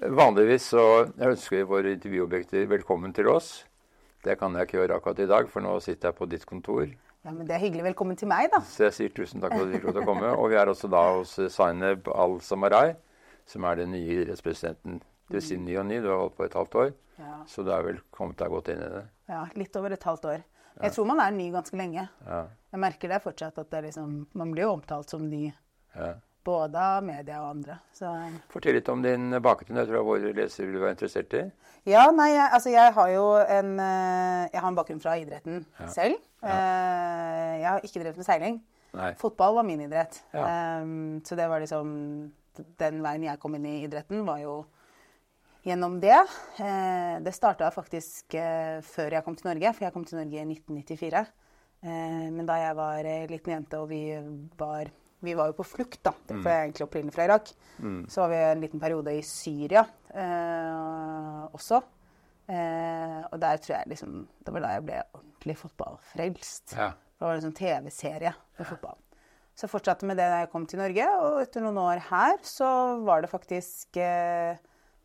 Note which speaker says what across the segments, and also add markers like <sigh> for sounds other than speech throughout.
Speaker 1: Vanligvis så ønsker vi våre intervjuobjekter velkommen til oss. Det kan jeg ikke gjøre akkurat i dag, for nå sitter jeg på ditt kontor.
Speaker 2: Ja, men Det er hyggelig. Velkommen til meg, da.
Speaker 1: Så jeg sier tusen takk for at du fikk lov til å komme. Og vi er også da hos Zaineb Al-Samarai, som er den nye idrettspresidenten. Det vil si ny og ny, du har holdt på et halvt år.
Speaker 2: Ja.
Speaker 1: Så du er vel kommet deg godt inn i det.
Speaker 2: ja, Litt over et halvt år. Jeg tror man er ny ganske lenge.
Speaker 1: Ja,
Speaker 2: Jeg merker det fortsatt at det er liksom, man blir jo omtalt som ny.
Speaker 1: ja.
Speaker 2: Både av media og andre. Så
Speaker 1: Fortell litt om din bakgrunn. Jeg tror våre lesere vil være interessert i.
Speaker 2: Ja, nei, jeg, altså jeg har jo en eh, Jeg har en bakgrunn fra idretten selv. Ja. Jeg har ikke drevet med seiling.
Speaker 1: Nei.
Speaker 2: Fotball var min idrett.
Speaker 1: Ja.
Speaker 2: Eh, Så det var liksom Den veien jeg kom inn i idretten, var jo gjennom det. Eh, Det starta faktisk eh, før jeg kom til Norge, for jeg kom til Norge i 1994. Eh, Men da jeg var eh, liten jente og vi var vi var jo på flukt, da. For jeg er egentlig opprinnelig fra Irak. Så var vi en liten periode i Syria eh, også. Eh, og der tror jeg liksom Det var da jeg ble ordentlig fotballfrelst.
Speaker 1: Ja.
Speaker 2: Det var en sånn TV-serie med fotball. Så jeg fortsatte med det da jeg kom til Norge, og etter noen år her så var det faktisk eh,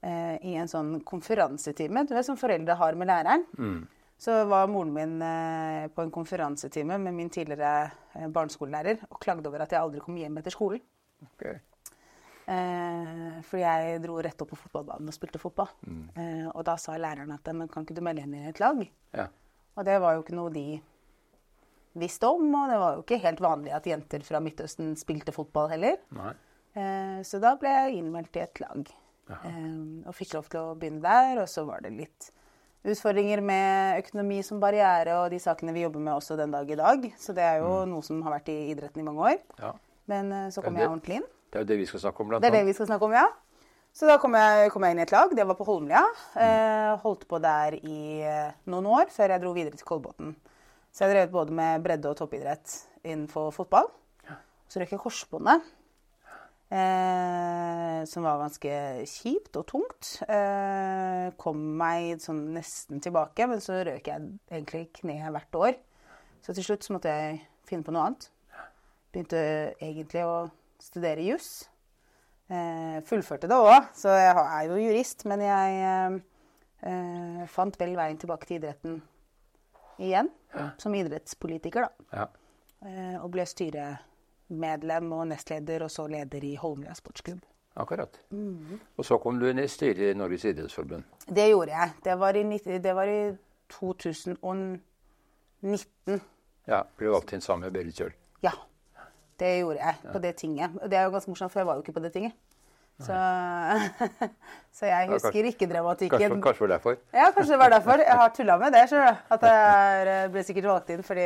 Speaker 2: eh, i en sånn konferansetime du vet, som foreldre har med læreren. Så var moren min eh, på en konferansetime med min tidligere eh, barneskolelærer og klagde over at jeg aldri kom hjem etter skolen.
Speaker 1: Okay.
Speaker 2: Eh, fordi jeg dro rett opp på fotballbanen og spilte fotball. Eh, og da sa læreren at men kan ikke du melde inn i et lag?
Speaker 1: Ja.
Speaker 2: Og det var jo ikke noe de visste om, og det var jo ikke helt vanlig at jenter fra Midtøsten spilte fotball heller.
Speaker 1: Nei.
Speaker 2: Eh, så da ble jeg innmeldt i et lag. Eh, og fikk lov til å begynne der, og så var det litt utfordringer med økonomi som barriere og de sakene vi jobber med også den dag i dag. Så det er jo noe som har vært i idretten i mange år.
Speaker 1: Ja.
Speaker 2: Men eh, så kom jeg ordentlig inn.
Speaker 1: Det er jo det vi skal snakke om, blant
Speaker 2: Det er det vi skal snakke om, ja. Så da kom jeg, kom jeg inn i et lag. Det var på Holmlia. Eh, holdt på der i eh, noen år før jeg dro videre til Kolbotn. Så jeg drev både med bredde- og toppidrett innenfor fotball. Så røk jeg korsbåndet, eh, som var ganske kjipt og tungt. Eh, kom meg sånn nesten tilbake, men så røk jeg egentlig kneet hvert år. Så til slutt så måtte jeg finne på noe annet. Begynte egentlig å studere juss. Eh, fullførte det òg, så jeg er jo jurist. Men jeg eh, eh, fant vel veien tilbake til idretten igjen. Som idrettspolitiker, da.
Speaker 1: Ja.
Speaker 2: Eh, og ble styremedlem og nestleder, og så leder i Holmlia sportsklubb.
Speaker 1: Akkurat.
Speaker 2: Mhm.
Speaker 1: Og så kom du inn i styret i Norges idrettsforbund.
Speaker 2: Det gjorde jeg. Det var i, 90 det var i 2019.
Speaker 1: Ja, Ble valgt inn sammen med Berit Kjøl.
Speaker 2: Ja. Det gjorde jeg på det tinget. Det er jo ganske morsomt, for jeg var jo ikke på det tinget. Så, <laughs> så jeg husker ikke
Speaker 1: Kanskje,
Speaker 2: dramatikken.
Speaker 1: kanskje var det derfor.
Speaker 2: Ja, kanskje det var derfor. Jeg har tulla med det. du. At jeg er- ble sikkert valgt inn fordi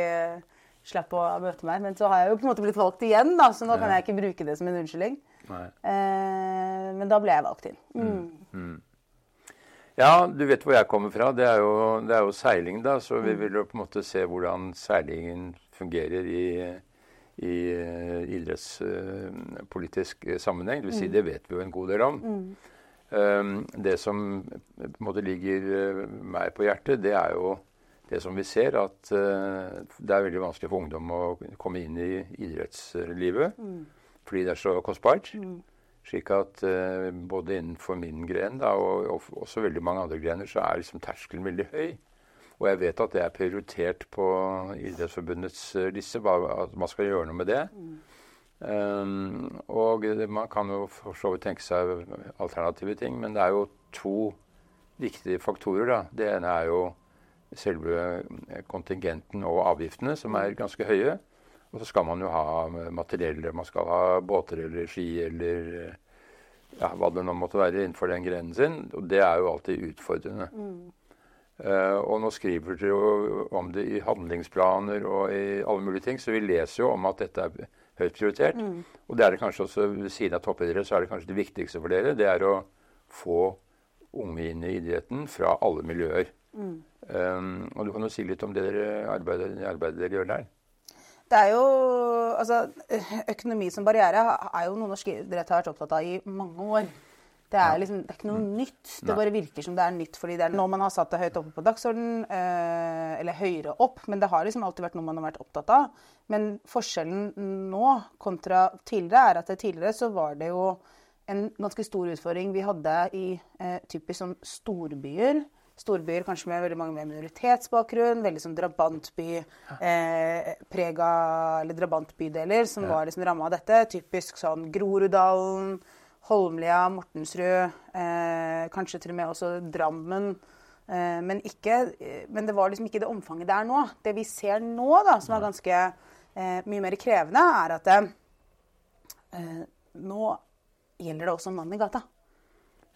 Speaker 2: slapp å møte meg. Men så har jeg jo på en måte blitt valgt igjen, da, så nå kan jeg ikke bruke det som en unnskyldning. Eh, men da ble jeg valgt inn. Mm.
Speaker 1: Ja, du vet hvor jeg kommer fra. Det er jo, det er jo seiling, da. Så vi vil jo på en måte se hvordan seilingen fungerer i, i eh, idrettspolitisk eh, sammenheng. Det vil si, det vet vi jo en god del om. Um, det som på en måte ligger eh, meg på hjertet, det er jo det som vi ser, at eh, det er veldig vanskelig for ungdom å komme inn i idrettslivet. Fordi det er så kostbart. Slik at eh, både innenfor min gren da, og, og også veldig mange andre grener, så er liksom terskelen veldig høy. Og jeg vet at det er prioritert på Idrettsforbundets eh, liste, at man skal gjøre noe med det. Um, og man kan jo for så vidt tenke seg alternative ting, men det er jo to viktige faktorer. da. Det ene er jo selve eh, kontingenten og avgiftene, som er ganske høye. Og så skal man jo ha materiell. Man skal ha båter eller ski eller eh, ja, hva det nå måtte være innenfor den grenen sin. Og det er jo alltid utfordrende. Eh, og nå skriver dere jo om det i handlingsplaner og i alle mulige ting, så vi leser jo om at dette er høyt prioritert. Og det er det kanskje også ved siden av toppidrett, så er det kanskje det viktigste for dere. Det er å få unge inn i idretten fra alle miljøer. Um, og du kan jo si litt om det dere arbeidet, arbeidet dere gjør der.
Speaker 2: Det er jo Altså, økonomi som barriere er jo noe norsk idrett har vært opptatt av i mange år. Det er liksom, det er ikke noe nytt. Det bare virker som det er nytt fordi det er noe man har satt det høyt oppe på dagsordenen, eh, eller høyere opp. Men det har liksom alltid vært noe man har vært opptatt av. Men forskjellen nå kontra tidligere er at tidligere så var det jo en ganske stor utfordring vi hadde i eh, typisk sånn storbyer. Storbyer kanskje med veldig mange med minoritetsbakgrunn, veldig sånn drabantby eh, prega, eller drabantbydeler som
Speaker 1: Ja.
Speaker 2: var liksom ramma av dette. Typisk sånn Groruddalen, Holmlia, Mortensrud, eh, kanskje til og med også Drammen. Eh, men, ikke, eh, men det var liksom ikke det omfanget det er nå. Det vi ser nå, da, som er ganske eh, mye mer krevende, er at eh, nå gjelder det også en mann i gata.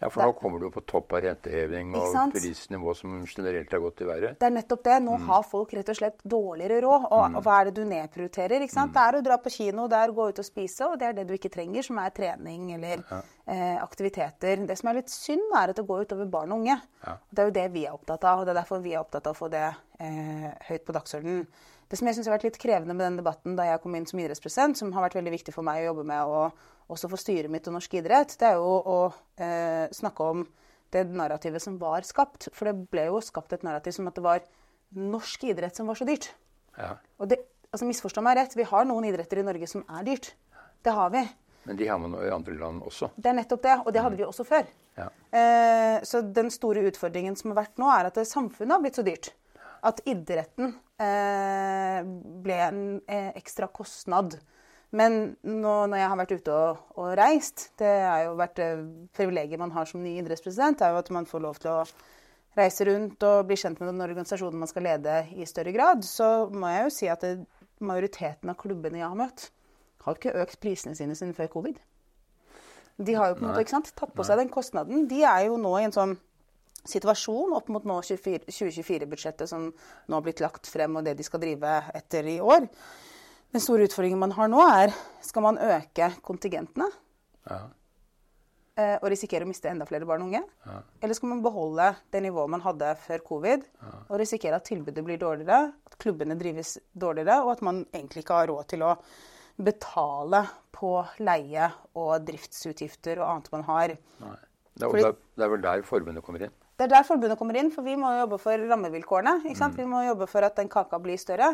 Speaker 1: Ja, for nå kommer du på topp av renteheving og prisnivå som generelt har gått i været.
Speaker 2: Det er nettopp det. Nå har folk rett og slett dårligere råd. Og, og hva er det du nedprioriterer? sant? Det er å dra på kino, det er å gå ut og spise, og det er det du ikke trenger, som er trening eller eh, aktiviteter. Det som er litt synd, er at det går utover barn og unge.
Speaker 1: Ja.
Speaker 2: Det er jo det vi er opptatt av, og det er derfor vi er opptatt av å få det eh, høyt på dagsordenen. Det som jeg synes har vært litt krevende med den debatten da jeg kom inn som idrettspresident, som har vært veldig viktig for meg å jobbe med og også for styret mitt og norsk idrett, det er jo å eh, snakke om det narrativet som var skapt. For det ble jo skapt et narrativ som at det var norsk idrett som var så dyrt.
Speaker 1: Ja.
Speaker 2: Og det, altså Misforstå meg rett, vi har noen idretter i Norge som er dyrt. Det har vi.
Speaker 1: Men de har man i andre land også.
Speaker 2: Det er nettopp det, og det hadde vi også før.
Speaker 1: Ja.
Speaker 2: Eh, så den store utfordringen som har vært nå, er at det- samfunnet har blitt så dyrt. At idretten eh, ble en eh, ekstra kostnad. Men nå når jeg har vært ute og, og reist, det er jo vært eh, privilegiet man har som ny idrettspresident, er jo at man får lov til å reise rundt og bli kjent med den organisasjonen man skal lede i større grad, så må jeg jo si at det, majoriteten av klubbene jeg har møtt, har ikke økt prisene sine siden før covid. De har jo på en måte sant, tatt på seg den kostnaden. De er jo nå i en sånn situasjon opp mot 2024-budsjettet som nå har blitt lagt frem, og det de skal drive etter i år. Den store utfordringen man har nå, er skal man øke kontingentene
Speaker 1: Ja.
Speaker 2: eh, og risikere å miste enda flere barn og unge?
Speaker 1: Ja.
Speaker 2: Eller skal man beholde det nivået man hadde før covid, og risikere at tilbudet blir dårligere, at klubbene drives dårligere, og at man egentlig ikke har råd til å betale på leie og driftsutgifter og annet man har?
Speaker 1: Nei. Det, er,
Speaker 2: Fordi-
Speaker 1: det, er, vel der forbundet kommer inn.
Speaker 2: Det er der forbundet kommer inn, for vi må jobbe for rammevilkårene. sant? Vi må jobbe for at den kaka blir større.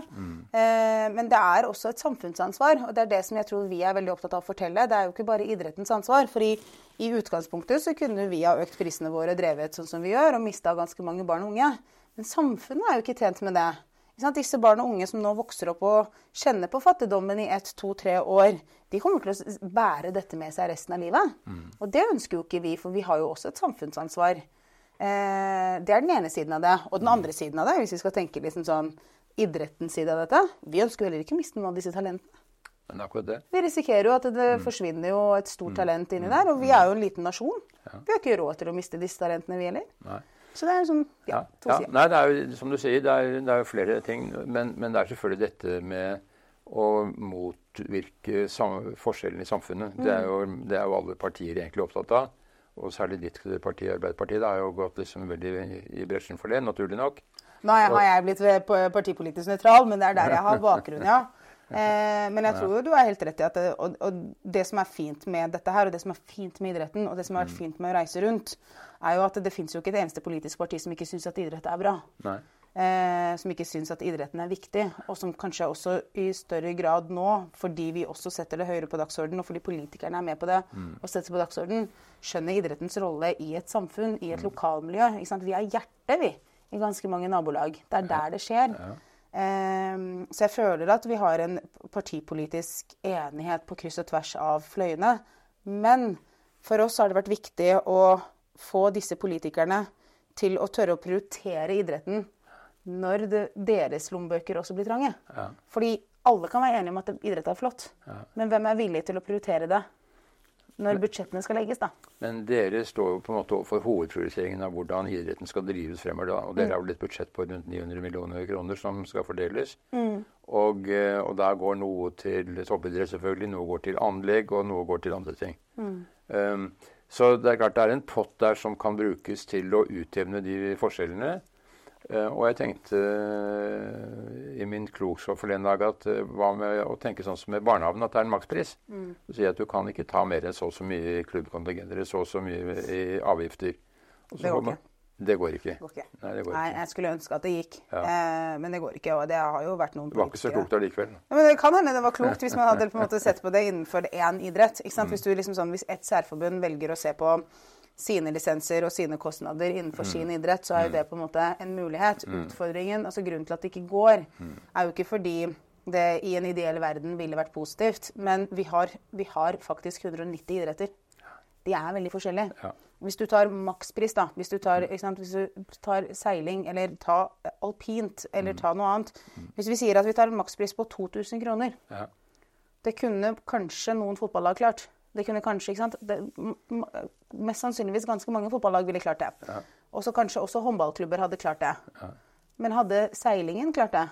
Speaker 2: Eh, men det er også et samfunnsansvar, og det er det som jeg tror vi er veldig opptatt av å fortelle. Det er jo ikke bare idrettens ansvar. for i, i utgangspunktet så kunne vi ha økt prisene våre og drevet sånn som vi gjør, og mista ganske mange barn og unge. Men samfunnet er jo ikke tjent med det. Disse barn og unge som nå vokser opp og kjenner på fattigdommen i ett, to, tre år, de kommer til å bære dette med seg resten av livet. Og det ønsker jo ikke vi, for vi har jo også et samfunnsansvar. Eh, det er den ene siden av det. Og den andre siden av det, hvis vi skal tenke liksom sånn idrettens side av dette Vi ønsker heller ikke å miste noen av disse talentene.
Speaker 1: Men akkurat det.
Speaker 2: Vi risikerer jo at det forsvinner jo et stort talent inni der. Og vi er jo en liten nasjon. Vi har ikke råd til å miste disse talentene, vi heller. Så det er sånn ja,
Speaker 1: Ja,
Speaker 2: to
Speaker 1: ja.
Speaker 2: sider.
Speaker 1: Nei, det er jo som du sier, det er, det er jo flere ting. Men, men det er selvfølgelig dette med å motvirke forskjellene i samfunnet. Det, er jo, det er jo alle partier egentlig opptatt av. Og særlig ditt parti, Arbeiderpartiet, da, har jo gått liksom veldig i, bresjen for det, naturlig nok.
Speaker 2: Nå har jeg- blitt partipolitisk nøytral, men det er der jeg har bakgrunn, ja. <laughs> Eh, men jeg tror du er helt rett i at det, og, og det som er fint med dette her, og det som er fint med idretten, og det som har vært fint med å reise rundt, er jo at det finnes jo ikke et eneste politisk parti som ikke syns at idrett er bra.
Speaker 1: Nei.
Speaker 2: Eh, som ikke syns at idretten er viktig, og som kanskje også i større grad nå, fordi vi også setter det høyere på dagsordenen, og fordi politikerne er med på det og setter på dagsordenen, skjønner idrettens rolle i et samfunn, i et lokalmiljø. Ikke sant? Vi er hjertet, vi, i ganske mange nabolag. Det er der det skjer. Eh, så jeg føler at vi har en partipolitisk enighet på kryss og tvers av fløyene. Men for oss har det vært viktig å få disse politikerne til å tørre å prioritere idretten når det, deres lommebøker også blir trange.
Speaker 1: Ja.
Speaker 2: Fordi alle kan være enige om at idrett er flott, men hvem er villig til å prioritere det når budsjettene skal legges, da?
Speaker 1: Men dere står jo på en måte overfor hovedprioriteringen av hvordan idretten skal drives fremover. da, Og dere har vel et budsjett på rundt 900 millioner kroner som skal fordeles. Og, eh, og der går noe til toppidrett, selvfølgelig. Noe går til anlegg, og noe går til andre ting. Um, så det er klart det er en pott der som kan brukes til å utjevne de forskjellene. Eh, og jeg tenkte eh, i min klokskap forleden dag at eh, hva med å tenke sånn som med barnehagen, at det er en makspris. Du sier at du kan ikke ta mer enn så og så mye i klubbkontingenter, så og så mye i avgifter.
Speaker 2: Det går
Speaker 1: ikke. Det går ikke.
Speaker 2: Det går ikke.
Speaker 1: Nei, det går
Speaker 2: Nei, jeg skulle ønske at det gikk.
Speaker 1: Ja.
Speaker 2: Eh, men det går ikke. Og det har jo vært noen
Speaker 1: Det var ikke så klokt allikevel.
Speaker 2: Ja, men Det kan hende det var klokt hvis man hadde <laughs> på en måte sett på det innenfor én idrett. Ikke sant? Hvis, du liksom sånn, hvis et særforbund velger å se på sine lisenser og sine kostnader innenfor sin idrett, så er jo det på en måte en mulighet. Utfordringen, altså Grunnen til at det ikke går, er jo ikke fordi det i en ideell verden ville vært positivt, men vi har, vi har faktisk 190 idretter. De er veldig forskjellige.
Speaker 1: Ja.
Speaker 2: Hvis du tar makspris, da, hvis du tar, sant, hvis du tar seiling eller ta alpint eller ta noe annet Hvis vi sier at vi tar en makspris på 2000 kroner,
Speaker 1: Ja.
Speaker 2: det kunne kanskje noen fotballag klart. Det kunne kanskje, ikke sant? Det, mest sannsynligvis ganske mange fotballag ville klart det. Og så kanskje også håndballklubber hadde klart det. Men hadde seilingen klart det?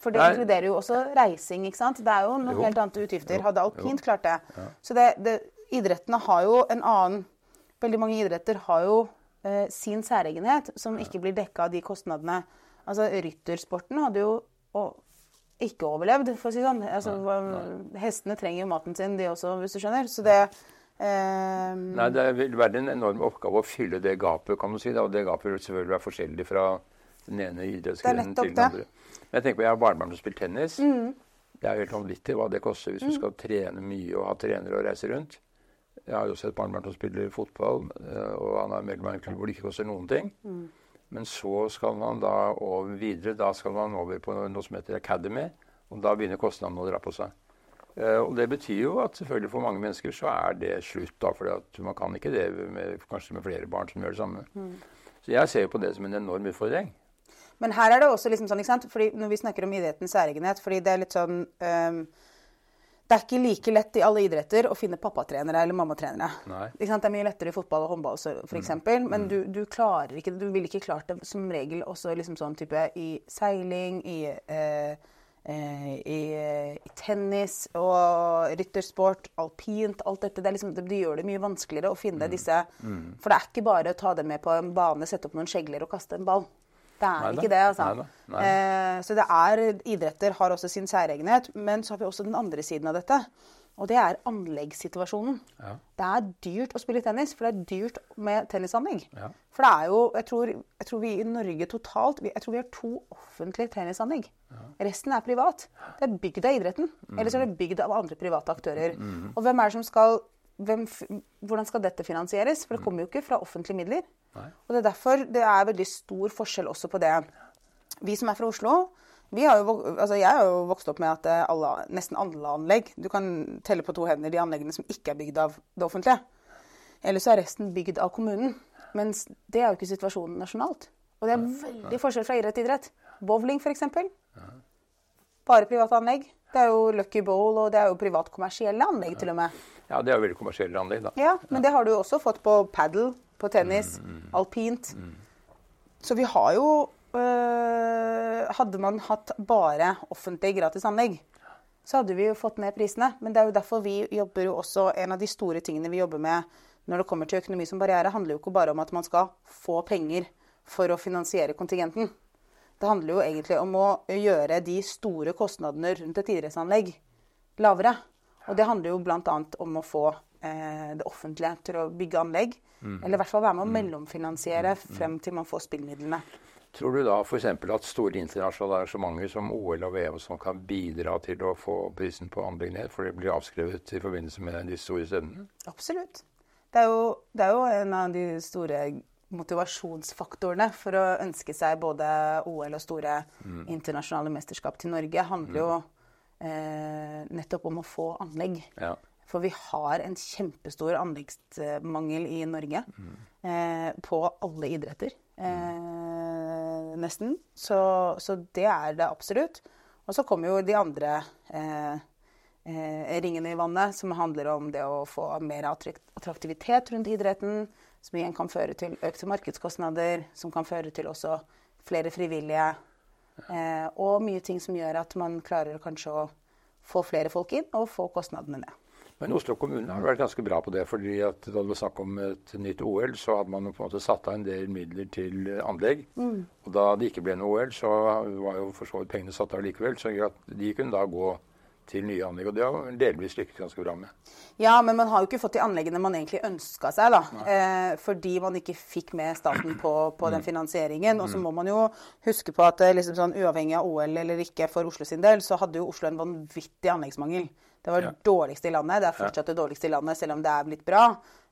Speaker 2: For det
Speaker 1: Nei.
Speaker 2: inkluderer jo også reising, ikke sant? Det er jo noe
Speaker 1: Jo.
Speaker 2: helt annet utgifter.
Speaker 1: Jo.
Speaker 2: Hadde alpint klart det? Så det, det, idrettene har jo en annen Veldig mange idretter har jo eh, sin særegenhet som ikke blir dekka av de kostnadene. Altså ryttersporten hadde jo og, ikke overlevd, for å si sånn. Altså, hva- Hestene trenger jo maten sin, de også, hvis du skjønner. Så det eh,
Speaker 1: Nei, det vil være en enorm oppgave å fylle det gapet, kan du si. Da. Og det gapet vil selvfølgelig være forskjellig fra den ene idrettsgrenen til den andre. Men jeg tenker på, jeg har barnebarn som spiller tennis. Det er jo helt vanvittig hva det koster hvis du skal trene mye og ha trenere og reise rundt. Jeg har jo sett barnebarn som spiller fotball, eh, og han er medlem av en klubb hvor det ikke koster noen ting. Men så skal man da over videre. Da skal man over på noe som heter Academy. Og da begynner kostnadene å dra på seg. Eh, og det betyr jo at selvfølgelig for mange mennesker så er det slutt, da. For man kan ikke det med, kanskje med flere barn som gjør det samme. Så jeg ser jo på det som en enorm utfordring.
Speaker 2: Men her er det også liksom sånn, ikke sant? Fordi når vi snakker om idrettens særegenhet fordi det er litt sånn ehm, Det er ikke like lett i alle idretter å finne pappatrenere eller mammatrenere. Det er mye lettere i fotball og håndball f.eks. Mm. Men du, du klarer ikke Du ville ikke klart det som regel også liksom sånn type i seiling, i, eh, eh, i, eh, i tennis og ryttersport, alpint, alt dette. Det, liksom, det, det gjør det mye vanskeligere å finne disse For det er ikke bare å ta dem med på en bane, sette opp noen skjegler og kaste en ball. Det er
Speaker 1: nei,
Speaker 2: ikke det, altså.
Speaker 1: Nei, Nei.
Speaker 2: Eh, så det er, idretter har også sin særegenhet. Men så har vi også den andre siden av dette. Og det er anleggssituasjonen.
Speaker 1: Ja.
Speaker 2: Det er dyrt å spille tennis, for det er dyrt med tennisanlegg.
Speaker 1: Ja.
Speaker 2: For det er jo Jeg tror, jeg tror vi i Norge totalt Jeg tror vi har to offentlige tennisanlegg. Resten er privat. Det er bygd av idretten. Eller så er det bygd av andre private aktører. Og hvem er det som skal hvem, hvordan skal dette finansieres? For det kommer jo ikke fra offentlige midler.
Speaker 1: Nei.
Speaker 2: Og det er derfor det er veldig stor forskjell også på det. Vi som er fra Oslo, vi har jo, altså jeg har jo vokst opp med at eh, alle, nesten alle anlegg Du kan telle på to hender de anleggene som ikke er bygd av det offentlige. Eller så er resten bygd av kommunen. Mens det er jo ikke situasjonen nasjonalt. Og det er veldig forskjell fra idrett til idrett. Bowling, f.eks. Bare private anlegg. Det er jo Lucky Bowl, og det er jo privat kommersielle anlegg til og med.
Speaker 1: Ja, det er jo veldig kommersielle anlegg, da.
Speaker 2: Ja, men det har du jo også fått på padel, på tennis, alpint. Så vi har jo øh, Hadde man hatt bare offentlige gratis anlegg, så hadde vi jo fått ned prisene. Men det er jo derfor vi jobber jo også En av de store tingene vi jobber med når det kommer til økonomi som barriere, handler jo ikke bare om at man skal få penger for å finansiere kontingenten. Det handler jo egentlig om å gjøre de store kostnadene rundt et idrettsanlegg lavere. Og det handler jo bl.a. om å få det offentlige til å bygge anlegg. Eller i hvert fall være med å mellomfinansiere frem til man får spillmidlene.
Speaker 1: Tror du da f.eks. at store internasjonale arrangementer som OL og VM og sånn kan bidra til å få prisen på anlegg ned, for det blir avskrevet i forbindelse med de store stedene?
Speaker 2: Absolutt. Det er, jo, det er jo en av de store motivasjonsfaktorene for å ønske seg både OL og store internasjonale mesterskap til Norge. handler jo eh, nettopp om å få anlegg.
Speaker 1: Ja.
Speaker 2: For vi har en kjempestor anleggsmangel i Norge eh, på alle idretter. Eh, nesten. Så, så det er det absolutt. Og så kommer jo de andre eh, eh, ringene i vannet, som handler om det å få mer attraktivitet rundt idretten. Som igjen kan føre til økte markedskostnader, som kan føre til også flere frivillige. Eh, og mye ting som gjør at man klarer kanskje å få flere folk inn og få kostnadene ned.
Speaker 1: Men Oslo kommune har vært ganske bra på det. fordi at Da det var snakk om et nytt OL, så hadde man på en måte satt av en del midler til anlegg. anlegg. Og da det ikke ble noe OL, så var jo for så vidt pengene satt av likevel. Så at de kunne da gå til nye anlegg. Og det har delvis lykkes ganske bra med.
Speaker 2: Ja, men man har jo ikke fått de anleggene man egentlig ønska seg, da. Eh, fordi man ikke fikk med staten på, på den finansieringen. Og så må man jo huske på at liksom sånn, uavhengig av OL eller ikke for Oslo sin del, så hadde jo Oslo en vanvittig anleggsmangel. Det var ja. dårligste i landet. Det er fortsatt det dårligste i landet, selv om det er blitt bra.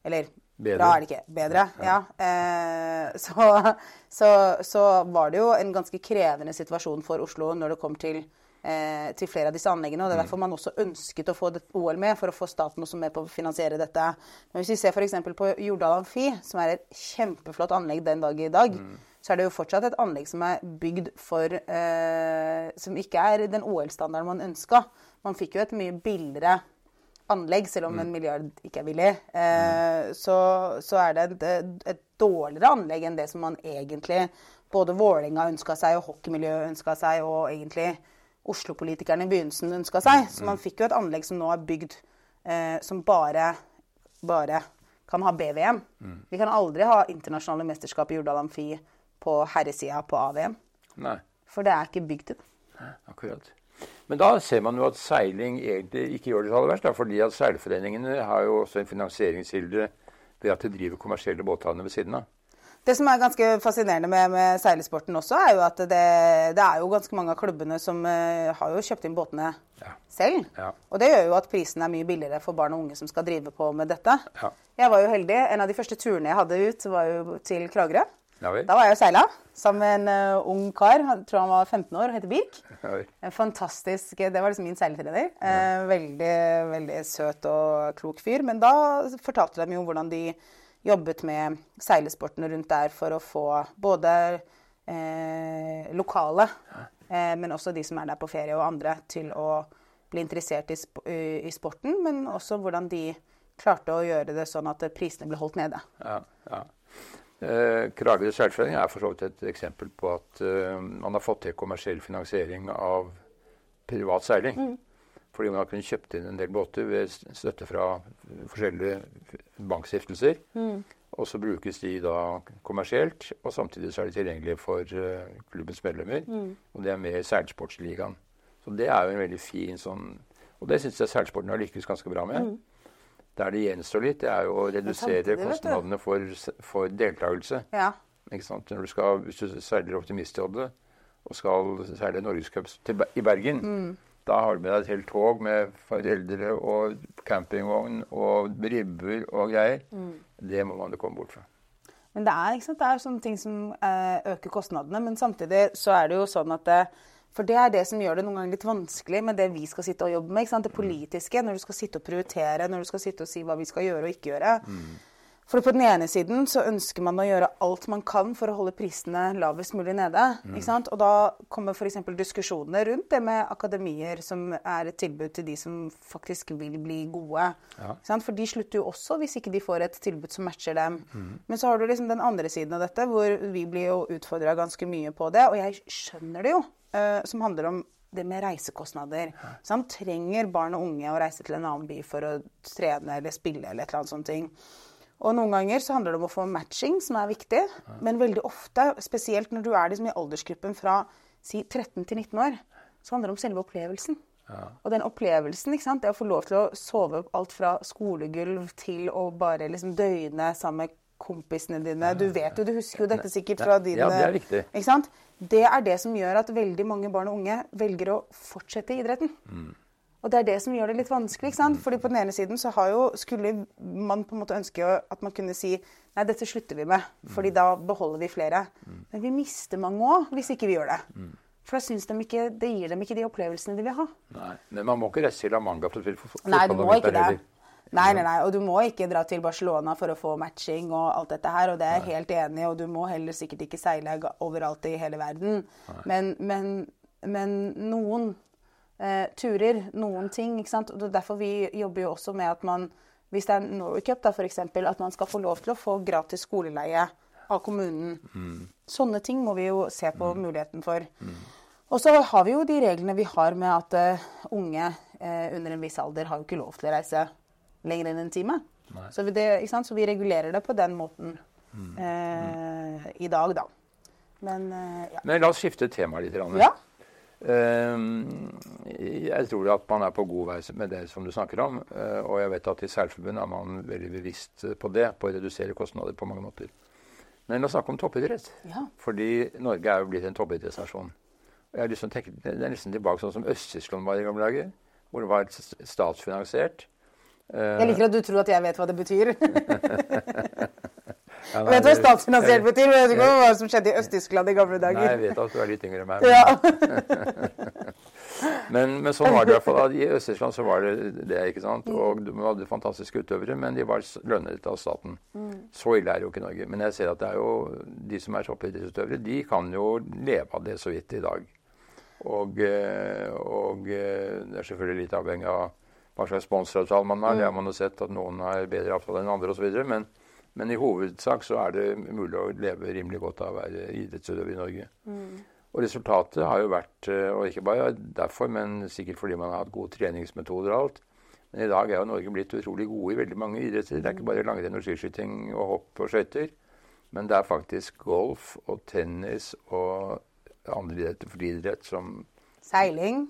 Speaker 2: Eller Bedre. bra er det ikke. Bedre, ja. ja. Eh, så, så, så, var det jo en ganske krevende situasjon for Oslo når det kom til eh, til flere av disse anleggene. og Det er derfor man også ønsket å få OL med, for å få staten også med på å finansiere dette. Men hvis vi ser f.eks. på Jordal Amfi, som er et kjempeflott anlegg den dag i dag, mm. Så er det jo fortsatt et anlegg som er bygd for eh, Som ikke er den OL-standarden man ønska. Man fikk jo et mye billigere anlegg, selv om en mm. milliard ikke er billig. Eh, så, så, er det et, et, dårligere anlegg enn det som man egentlig både Vålerenga ønska seg, og hockeymiljøet ønska seg, og egentlig Oslo-politikerne i begynnelsen ønska seg. Så man fikk jo et anlegg som nå er bygd eh, som bare, bare kan ha BVM. Mm. Vi kan aldri ha internasjonale mesterskap i Jordal Amfi på herresida på AVM. For det er ikke bygd til det.
Speaker 1: Akkurat. Men da ser man jo at seiling egentlig ikke gjør det så aller verst. Da, fordi at seilforeningene har jo også en finansieringskilde ved at de driver kommersielle båthavner ved siden av.
Speaker 2: Det som er ganske fascinerende med, med seilesporten også, er jo at det, det, er jo ganske mange av klubbene som uh, har jo kjøpt inn båtene ja. selv. Ja. Og det gjør jo at prisen er mye billigere for barn og unge som skal drive på med dette. Ja. Jeg var jo heldig. En av de første turene jeg hadde ut, var jo til Kragerø. Da var jeg og seila sammen med en uh, ung kar. Jeg tror han var 15 år og heter Birk. <laughs> En fantastisk, Det var liksom min seiletrener. Uh, veldig, veldig søt og klok fyr. Men da fortalte de jo hvordan de jobbet med seilesporten rundt der for å få både uh, lokale, eh, men også de som er der på ferie, og andre til å bli interessert i, sp i, sporten. Men også hvordan de klarte å gjøre det sånn at prisene ble holdt nede.
Speaker 1: Ja, ja. Eh, Kragerø seilforening er for så vidt et eksempel på at eh, man har fått til kommersiell finansiering av privat seiling. Mm. Fordi man har kunnet kjøpt inn en del båter ved støtte fra forskjellige bankstiftelser. Mm. Og så brukes de da kommersielt, og samtidig så er de tilgjengelige for uh, klubbens medlemmer. Mm. Og det er med i seilsportsligaen. Så det er jo en veldig fin sånn Og det syns jeg seilsporten har lykkes ganske bra med. Der det gjenstår litt, det er jo å redusere kostnadene for, for deltakelse. Ja. Ikke sant? Når du skal, hvis du seiler Optimistoddet og skal seile Norgescup i Bergen, mm da har du med deg et helt tog med foreldre og campingvogn og ribber og greier. Mm. Det må man jo komme bort fra.
Speaker 2: Men det er, det er sånne ting som eh, øker kostnadene. Men samtidig så er det jo sånn at det, For det er det som gjør det noen ganger litt vanskelig med det vi skal sitte og jobbe med. Det politiske. Når du skal sitte og prioritere, når du skal sitte og si hva vi skal gjøre og ikke gjøre. Mm. For på den ene siden så ønsker man å gjøre alt man kan for å holde prisene lavest mulig nede. Mm. Og da kommer f.eks. diskusjoner rundt det med akademier som er et tilbud til de som faktisk vil bli gode. Ja. For de slutter jo også hvis ikke de får et tilbud som matcher dem. Mm. Men så har du liksom den andre siden av dette, hvor vi blir jo utfordra ganske mye på det. Og jeg skjønner det jo, som handler om det med reisekostnader. Så han trenger barn og unge å reise til en annen by for å trene eller spille eller et eller annet sånt ting. Og noen ganger så handler det om å få matching, som er viktig. Men veldig ofte, spesielt når du er liksom i aldersgruppen fra si 13 til 19 år, så handler det om selve opplevelsen. Ja. Og den opplevelsen, ikke sant? det å få lov til å sove alt fra skolegulv til å bare liksom døgne sammen med kompisene dine Du vet jo, du husker jo dette sikkert fra dine
Speaker 1: Ja, det er riktig.
Speaker 2: Ikke sant? Det er det som gjør at veldig mange barn og unge velger å fortsette i idretten. Mm. Og det er det som gjør det litt vanskelig. ikke sant? Fordi på den ene siden så har jo, skulle man på en måte ønske at man kunne si nei, dette slutter vi med, fordi da beholder vi flere. Men vi mister mange òg hvis ikke vi gjør det. For da syns de ikke, det gir dem ikke de opplevelsene de vil ha.
Speaker 1: Nei, man må ikke reise til La Manga for å få
Speaker 2: Nei, du må ikke det. Nei, nei, nei, og du må ikke dra til Barcelona for å få matching og alt dette her. Og det er jeg helt enig i, og du må heller sikkert ikke seile overalt i hele verden. Men, men, men noen eh, turer, noen ting. ikke sant? Og det er Derfor vi jobber jo også med at man, hvis det er Norway Cup, da f.eks., at man skal få lov til å få gratis skoleleie av kommunen. Mm. Sånne ting må vi jo se på mm. muligheten for. Mm. Og så har vi jo de reglene vi har med at uh, unge uh, under en viss alder har jo ikke lov til å reise lenger enn en time. Så vi, det, så vi, regulerer det på den måten uh, i dag, da.
Speaker 1: Men, ja. Men la oss skifte tema litt. Ja. Jeg tror at man er på god vei med det som du snakker om. Og jeg vet at i Seilforbundet er man veldig bevisst på det, på å redusere kostnader på mange måter. Men la oss snakke om toppidrett. Ja. Fordi Norge er jo blitt en toppidrettsnasjon. Jeg har lyst til å tenke, Det er nesten tilbake sånn som Øst-Tyskland var i gamle dager. Hvor det var statsfinansiert.
Speaker 2: Jeg liker at du tror at jeg vet hva det betyr. <laughs> <laughs> Nei, vet du hva statsfinansiert betyr? Jeg Vet ikke hva som skjedde i Øst-Tyskland i gamle dager?
Speaker 1: Nei, jeg vet at du er litt yngre enn meg. Ja. <laughs> men, men, sånn var det i hvert fall. I Øst-Tyskland så var det det. ikke sant? Mm. Og de hadde fantastiske utøvere, men de var lønnet av staten. Mm. Så ille er det jo ikke i Norge. Men jeg ser at det er jo de som er toppidrettsutøvere, de kan jo leve av det så vidt i dag. Og, eh, og eh, det er selvfølgelig litt avhengig av hva slags sponsoravtale man har. Mm. Det har man jo sett at noen har bedre avtale enn andre osv. Men, men i hovedsak så er det mulig å leve rimelig godt av å være idrettsutøver i Norge. Mm. Og resultatet har jo vært, eh, og ikke bare derfor, men sikkert fordi man har hatt gode treningsmetoder og alt. Men i dag er jo Norge blitt utrolig gode i veldig mange idretter. Det er ikke bare langrenn og skiskyting og hopp og skøyter. Men det er faktisk golf og tennis og andre idretter, friidrett som
Speaker 2: Seiling?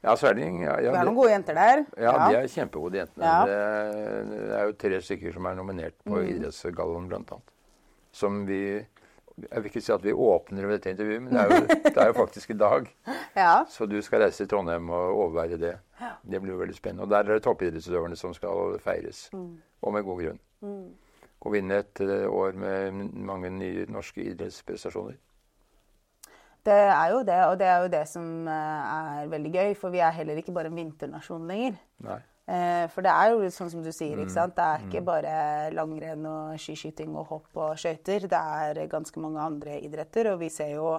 Speaker 1: Ja, seiling. Ja, ja,
Speaker 2: det har noen gode jenter der.
Speaker 1: Ja, ja. de er kjempegode jentene. Ja. Det, er jo tre stykker som er nominert på mm. Idrettsgallaen, annet. Som vi Jeg vil ikke si at vi åpner med dette intervjuet, men det er jo, <laughs> det er jo faktisk i dag. ja. Så du skal reise til Trondheim og overvære det. Det blir jo veldig spennende. Og der er det toppidrettsutøverne som skal feires. Mm. Og med god grunn. Mm. Gå inn et eh, år med mange nye norske idrettsprestasjoner.
Speaker 2: Det er jo det, og det er jo det som eh, er veldig gøy. For vi er heller ikke bare en vinternasjon lenger. Nei. Eh, for det er jo sånn som du sier, ikke mm. sant? det er ikke mm. bare langrenn og skiskyting og hopp og skøyter. Det er ganske mange andre idretter, og vi ser jo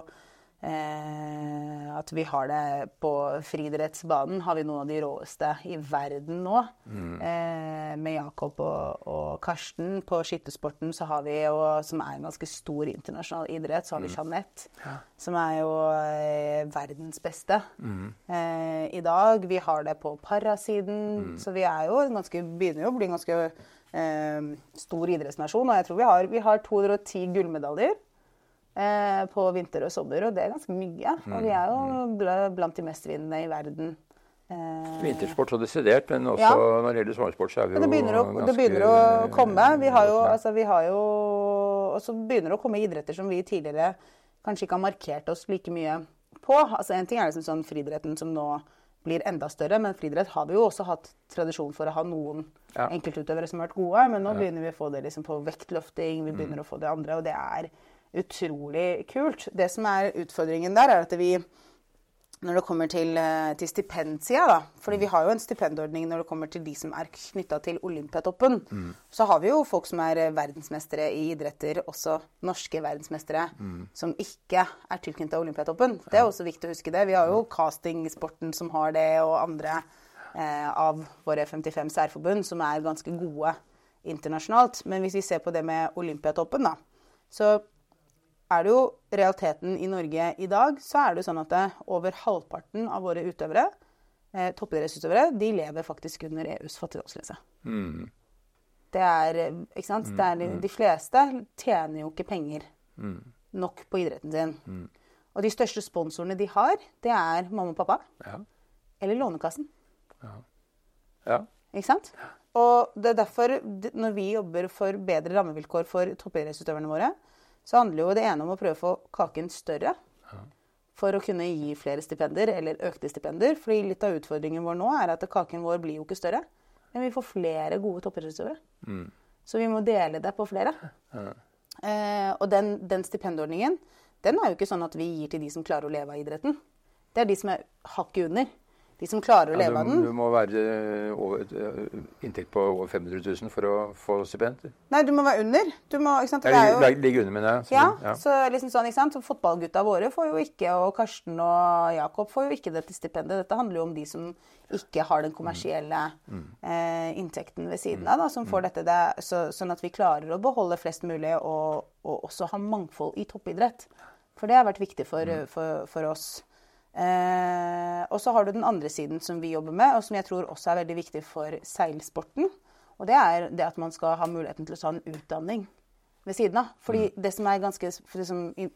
Speaker 2: Eh, at vi har det på friidrettsbanen. Har vi noen av de råeste i verden nå. Mm. Eh, med Jakob og, og, Karsten. På skyttersporten så har vi jo, som er en ganske stor internasjonal idrett, så har vi mm. Jeanette. Ja. Som er jo eh, verdens beste mm. Eh, i dag. Vi har det på parasiden. Mm. Så vi er jo ganske, begynner jo å bli en ganske eh, stor idrettsnasjon. Og jeg tror vi har, vi har 210 gullmedaljer. Eh, på vinter og sommer, og det er ganske mye. Og vi er jo mm. blant de mestvinnende i verden.
Speaker 1: Eh, Vintersport så desidert, men også ja. når det gjelder sommersport, så er vi jo
Speaker 2: det begynner å, ganske Det begynner å komme. Vi har jo, altså, vi har jo Og så begynner det å komme idretter som vi tidligere kanskje ikke har markert oss like mye på. Altså En ting er liksom sånn friidretten som nå blir enda større, men friidrett har vi jo også hatt tradisjon for å ha noen ja. enkeltutøvere som har vært gode. Men nå begynner vi å få det liksom på vektløfting, vi begynner mm. å få det andre, og det er utrolig kult. Det som er utfordringen der, er at vi når det kommer til, eh, til stipendsida, da. Fordi vi har jo en stipendordning når det kommer til de som er knytta til Olympiatoppen. Mm. Så har vi jo folk som er eh, verdensmestere i idretter, også norske verdensmestere, mm. som ikke er tilknyttet Olympiatoppen. Det er også viktig å huske det. Vi har jo castingsporten som har det, og andre eh, av våre 55 særforbund som er ganske gode internasjonalt. Men hvis vi ser på det med Olympiatoppen, da, så er det jo realiteten i Norge i dag, så er det jo sånn at over halvparten av våre utøvere, eh, toppidrettsutøvere, de lever faktisk under EUs fattigdomsgrense. Mm. Det er Ikke sant? Mm, er, mm. de fleste tjener jo ikke penger mm. nok på idretten sin. Mm. Og de største sponsorene de har, det er mamma og pappa. Ja. Eller Lånekassen. Ja. ja. Ikke sant? Og det er derfor, når vi jobber for bedre rammevilkår for toppidrettsutøverne våre, så handler jo det ene om å prøve å få kaken større. For å kunne gi flere stipender, eller økte stipender. fordi litt av utfordringen vår nå er at kaken vår blir jo ikke større. Men vi får flere gode toppidrettsutøvere. Mm. Så vi må dele det på flere. Ja. Eh, og den, den, stipendordningen den er jo ikke sånn at vi gir til de som klarer å leve av idretten. Det er de som er hakket under de som klarer å leve ja,
Speaker 1: av
Speaker 2: den.
Speaker 1: Du må være over, eh, inntekt på over 500 000 for å få stipend?
Speaker 2: Nei, du må være under. Du må?
Speaker 1: Ja, jo... Ligge under, mener jeg.
Speaker 2: Ja, ja, så liksom sånn, ikke sant? Så fotballgutta våre får jo ikke, og Karsten og Jakob får jo ikke dette stipendet. Dette handler jo om de som ikke har den kommersielle mm. eh, inntekten ved siden av, da, som får mm. dette. Det, så, sånn at vi klarer å beholde flest mulig og, og også ha mangfold i toppidrett. For det har vært viktig for, mm. for, for oss. Eh, og så har du den andre siden som vi jobber med, og som jeg tror også er veldig viktig for seilsporten. Og det er det at man skal ha muligheten til å ta en utdanning ved siden av. Fordi det som er ganske liksom, i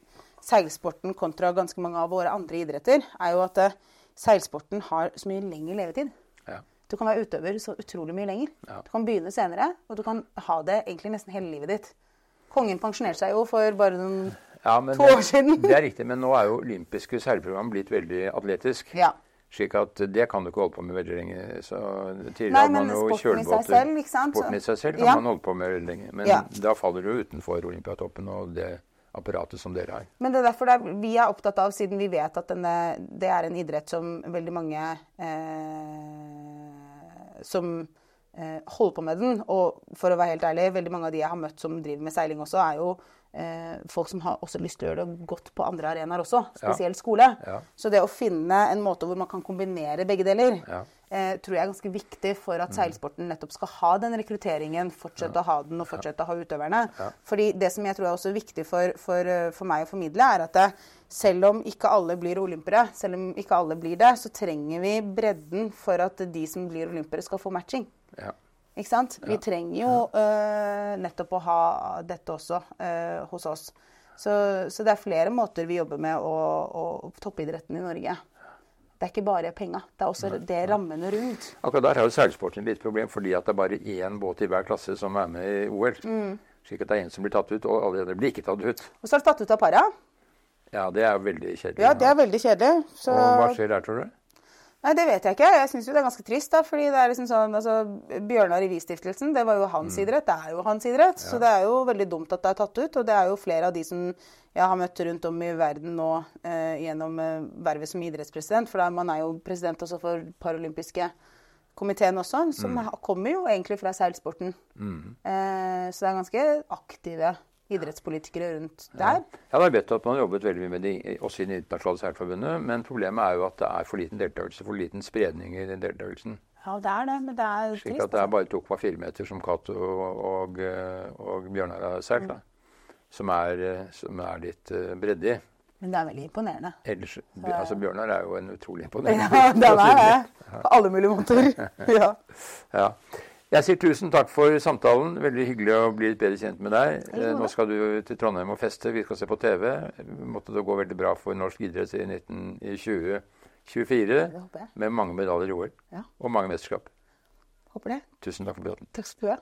Speaker 2: Seilsporten kontra ganske mange av våre andre idretter, er jo at eh, seilsporten har så mye lengre levetid.
Speaker 1: Ja.
Speaker 2: Du kan være utøver så utrolig mye lenger.
Speaker 1: Ja.
Speaker 2: Du kan begynne senere, og du kan ha det egentlig nesten hele livet ditt. Kongen pensjonerte seg jo for bare noen
Speaker 1: Ja, men
Speaker 2: To
Speaker 1: det-
Speaker 2: år siden.
Speaker 1: Det er riktig, men nå er jo olympiske seilprogram blitt veldig atletisk.
Speaker 2: Ja.
Speaker 1: Slik at det kan du ikke holde på med veldig lenge. Så tidligere hadde man jo
Speaker 2: sporten i seg selv?
Speaker 1: Sporten i seg selv kan
Speaker 2: Ja.
Speaker 1: man holde på med veldig lenge. Men
Speaker 2: Ja.
Speaker 1: da faller du utenfor Olympiatoppen og det apparatet som dere har.
Speaker 2: Men det er derfor det er, vi er opptatt av, siden vi vet at denne, det er en idrett som veldig mange eh, som eh, holder på med den. Og for å være helt ærlig, veldig mange av de jeg har møtt som driver med seiling også, er jo folk som har også lyst til å gjøre det godt på andre arenaer også, spesielt skole.
Speaker 1: Ja.
Speaker 2: Så det å finne en måte hvor man kan kombinere begge deler,
Speaker 1: Ja.
Speaker 2: eh, tror jeg er ganske viktig for at seilsporten nettopp skal ha den rekrutteringen, fortsette å ha den og fortsette å ha utøverne. Fordi det som jeg tror er også viktig for, for, eh, for meg å formidle, er at det, selv om ikke alle blir olympere, selv om ikke alle blir det, så trenger vi bredden for at de som blir olympere, skal få matching.
Speaker 1: Ja.
Speaker 2: Ikke sant? Vi trenger jo uh, nettopp å ha dette også uh, hos oss. Så, så det er flere måter vi jobber med å, å toppidretten i Norge. Det er ikke bare penga, det er også det rammene rundt.
Speaker 1: Akkurat der har jo seilsporten litt problem, fordi at det er bare én båt i hver klasse som er med i OL.
Speaker 2: Mm.
Speaker 1: Slik at det er én som blir tatt ut, og alle blir ikke tatt ut.
Speaker 2: Og så er det tatt ut av para.
Speaker 1: Ja, det er veldig kjedelig.
Speaker 2: Ja, det er veldig kjedelig. Så
Speaker 1: Og hva skjer der, tror du?
Speaker 2: Nei, det vet jeg ikke. Jeg syns jo det er ganske trist, da. Fordi det er liksom sånn altså, Bjørnar Revy-stiftelsen, det var jo hans idrett. Det er jo hans idrett. Så det er jo veldig dumt at det er tatt ut. Og det er jo flere av de som jeg har møtt rundt om i verden nå eh, gjennom eh, vervet som idrettspresident. For da, man er jo president også for paralympiske komiteen også, som mm. kommer jo egentlig fra seilsporten. Eh, så det er ganske aktive idrettspolitikere rundt der.
Speaker 1: Ja, da vet du at man har jobbet veldig mye med det også i Det internasjonale særforbundet. men problemet er jo at det er for liten deltakelse, for liten spredning i den deltakelsen.
Speaker 2: Ja, det er det, men det er
Speaker 1: Slik
Speaker 2: trist.
Speaker 1: at det er bare 2,4 meter som Cato og, og, og Bjørnar har seilt, da. Som er, eh, som er litt eh, bredde i.
Speaker 2: Men det er veldig imponerende.
Speaker 1: Ellers, altså Bjørnar er jo en utrolig <laughs> imponerende
Speaker 2: Ja, det er det. På alle mulige måter. <laughs> Ja.
Speaker 1: Ja. Jeg sier tusen takk for samtalen. Veldig hyggelig å bli litt bedre kjent med deg. Eh, Nå skal du til Trondheim og feste. Vi skal se på TV. Måtte det gå veldig bra for norsk idrett i 1924
Speaker 2: Det håper jeg.
Speaker 1: med mange medaljer i OL
Speaker 2: Ja.
Speaker 1: og mange mesterskap.
Speaker 2: Håper det.
Speaker 1: Tusen takk for praten.
Speaker 2: Takk skal du ha.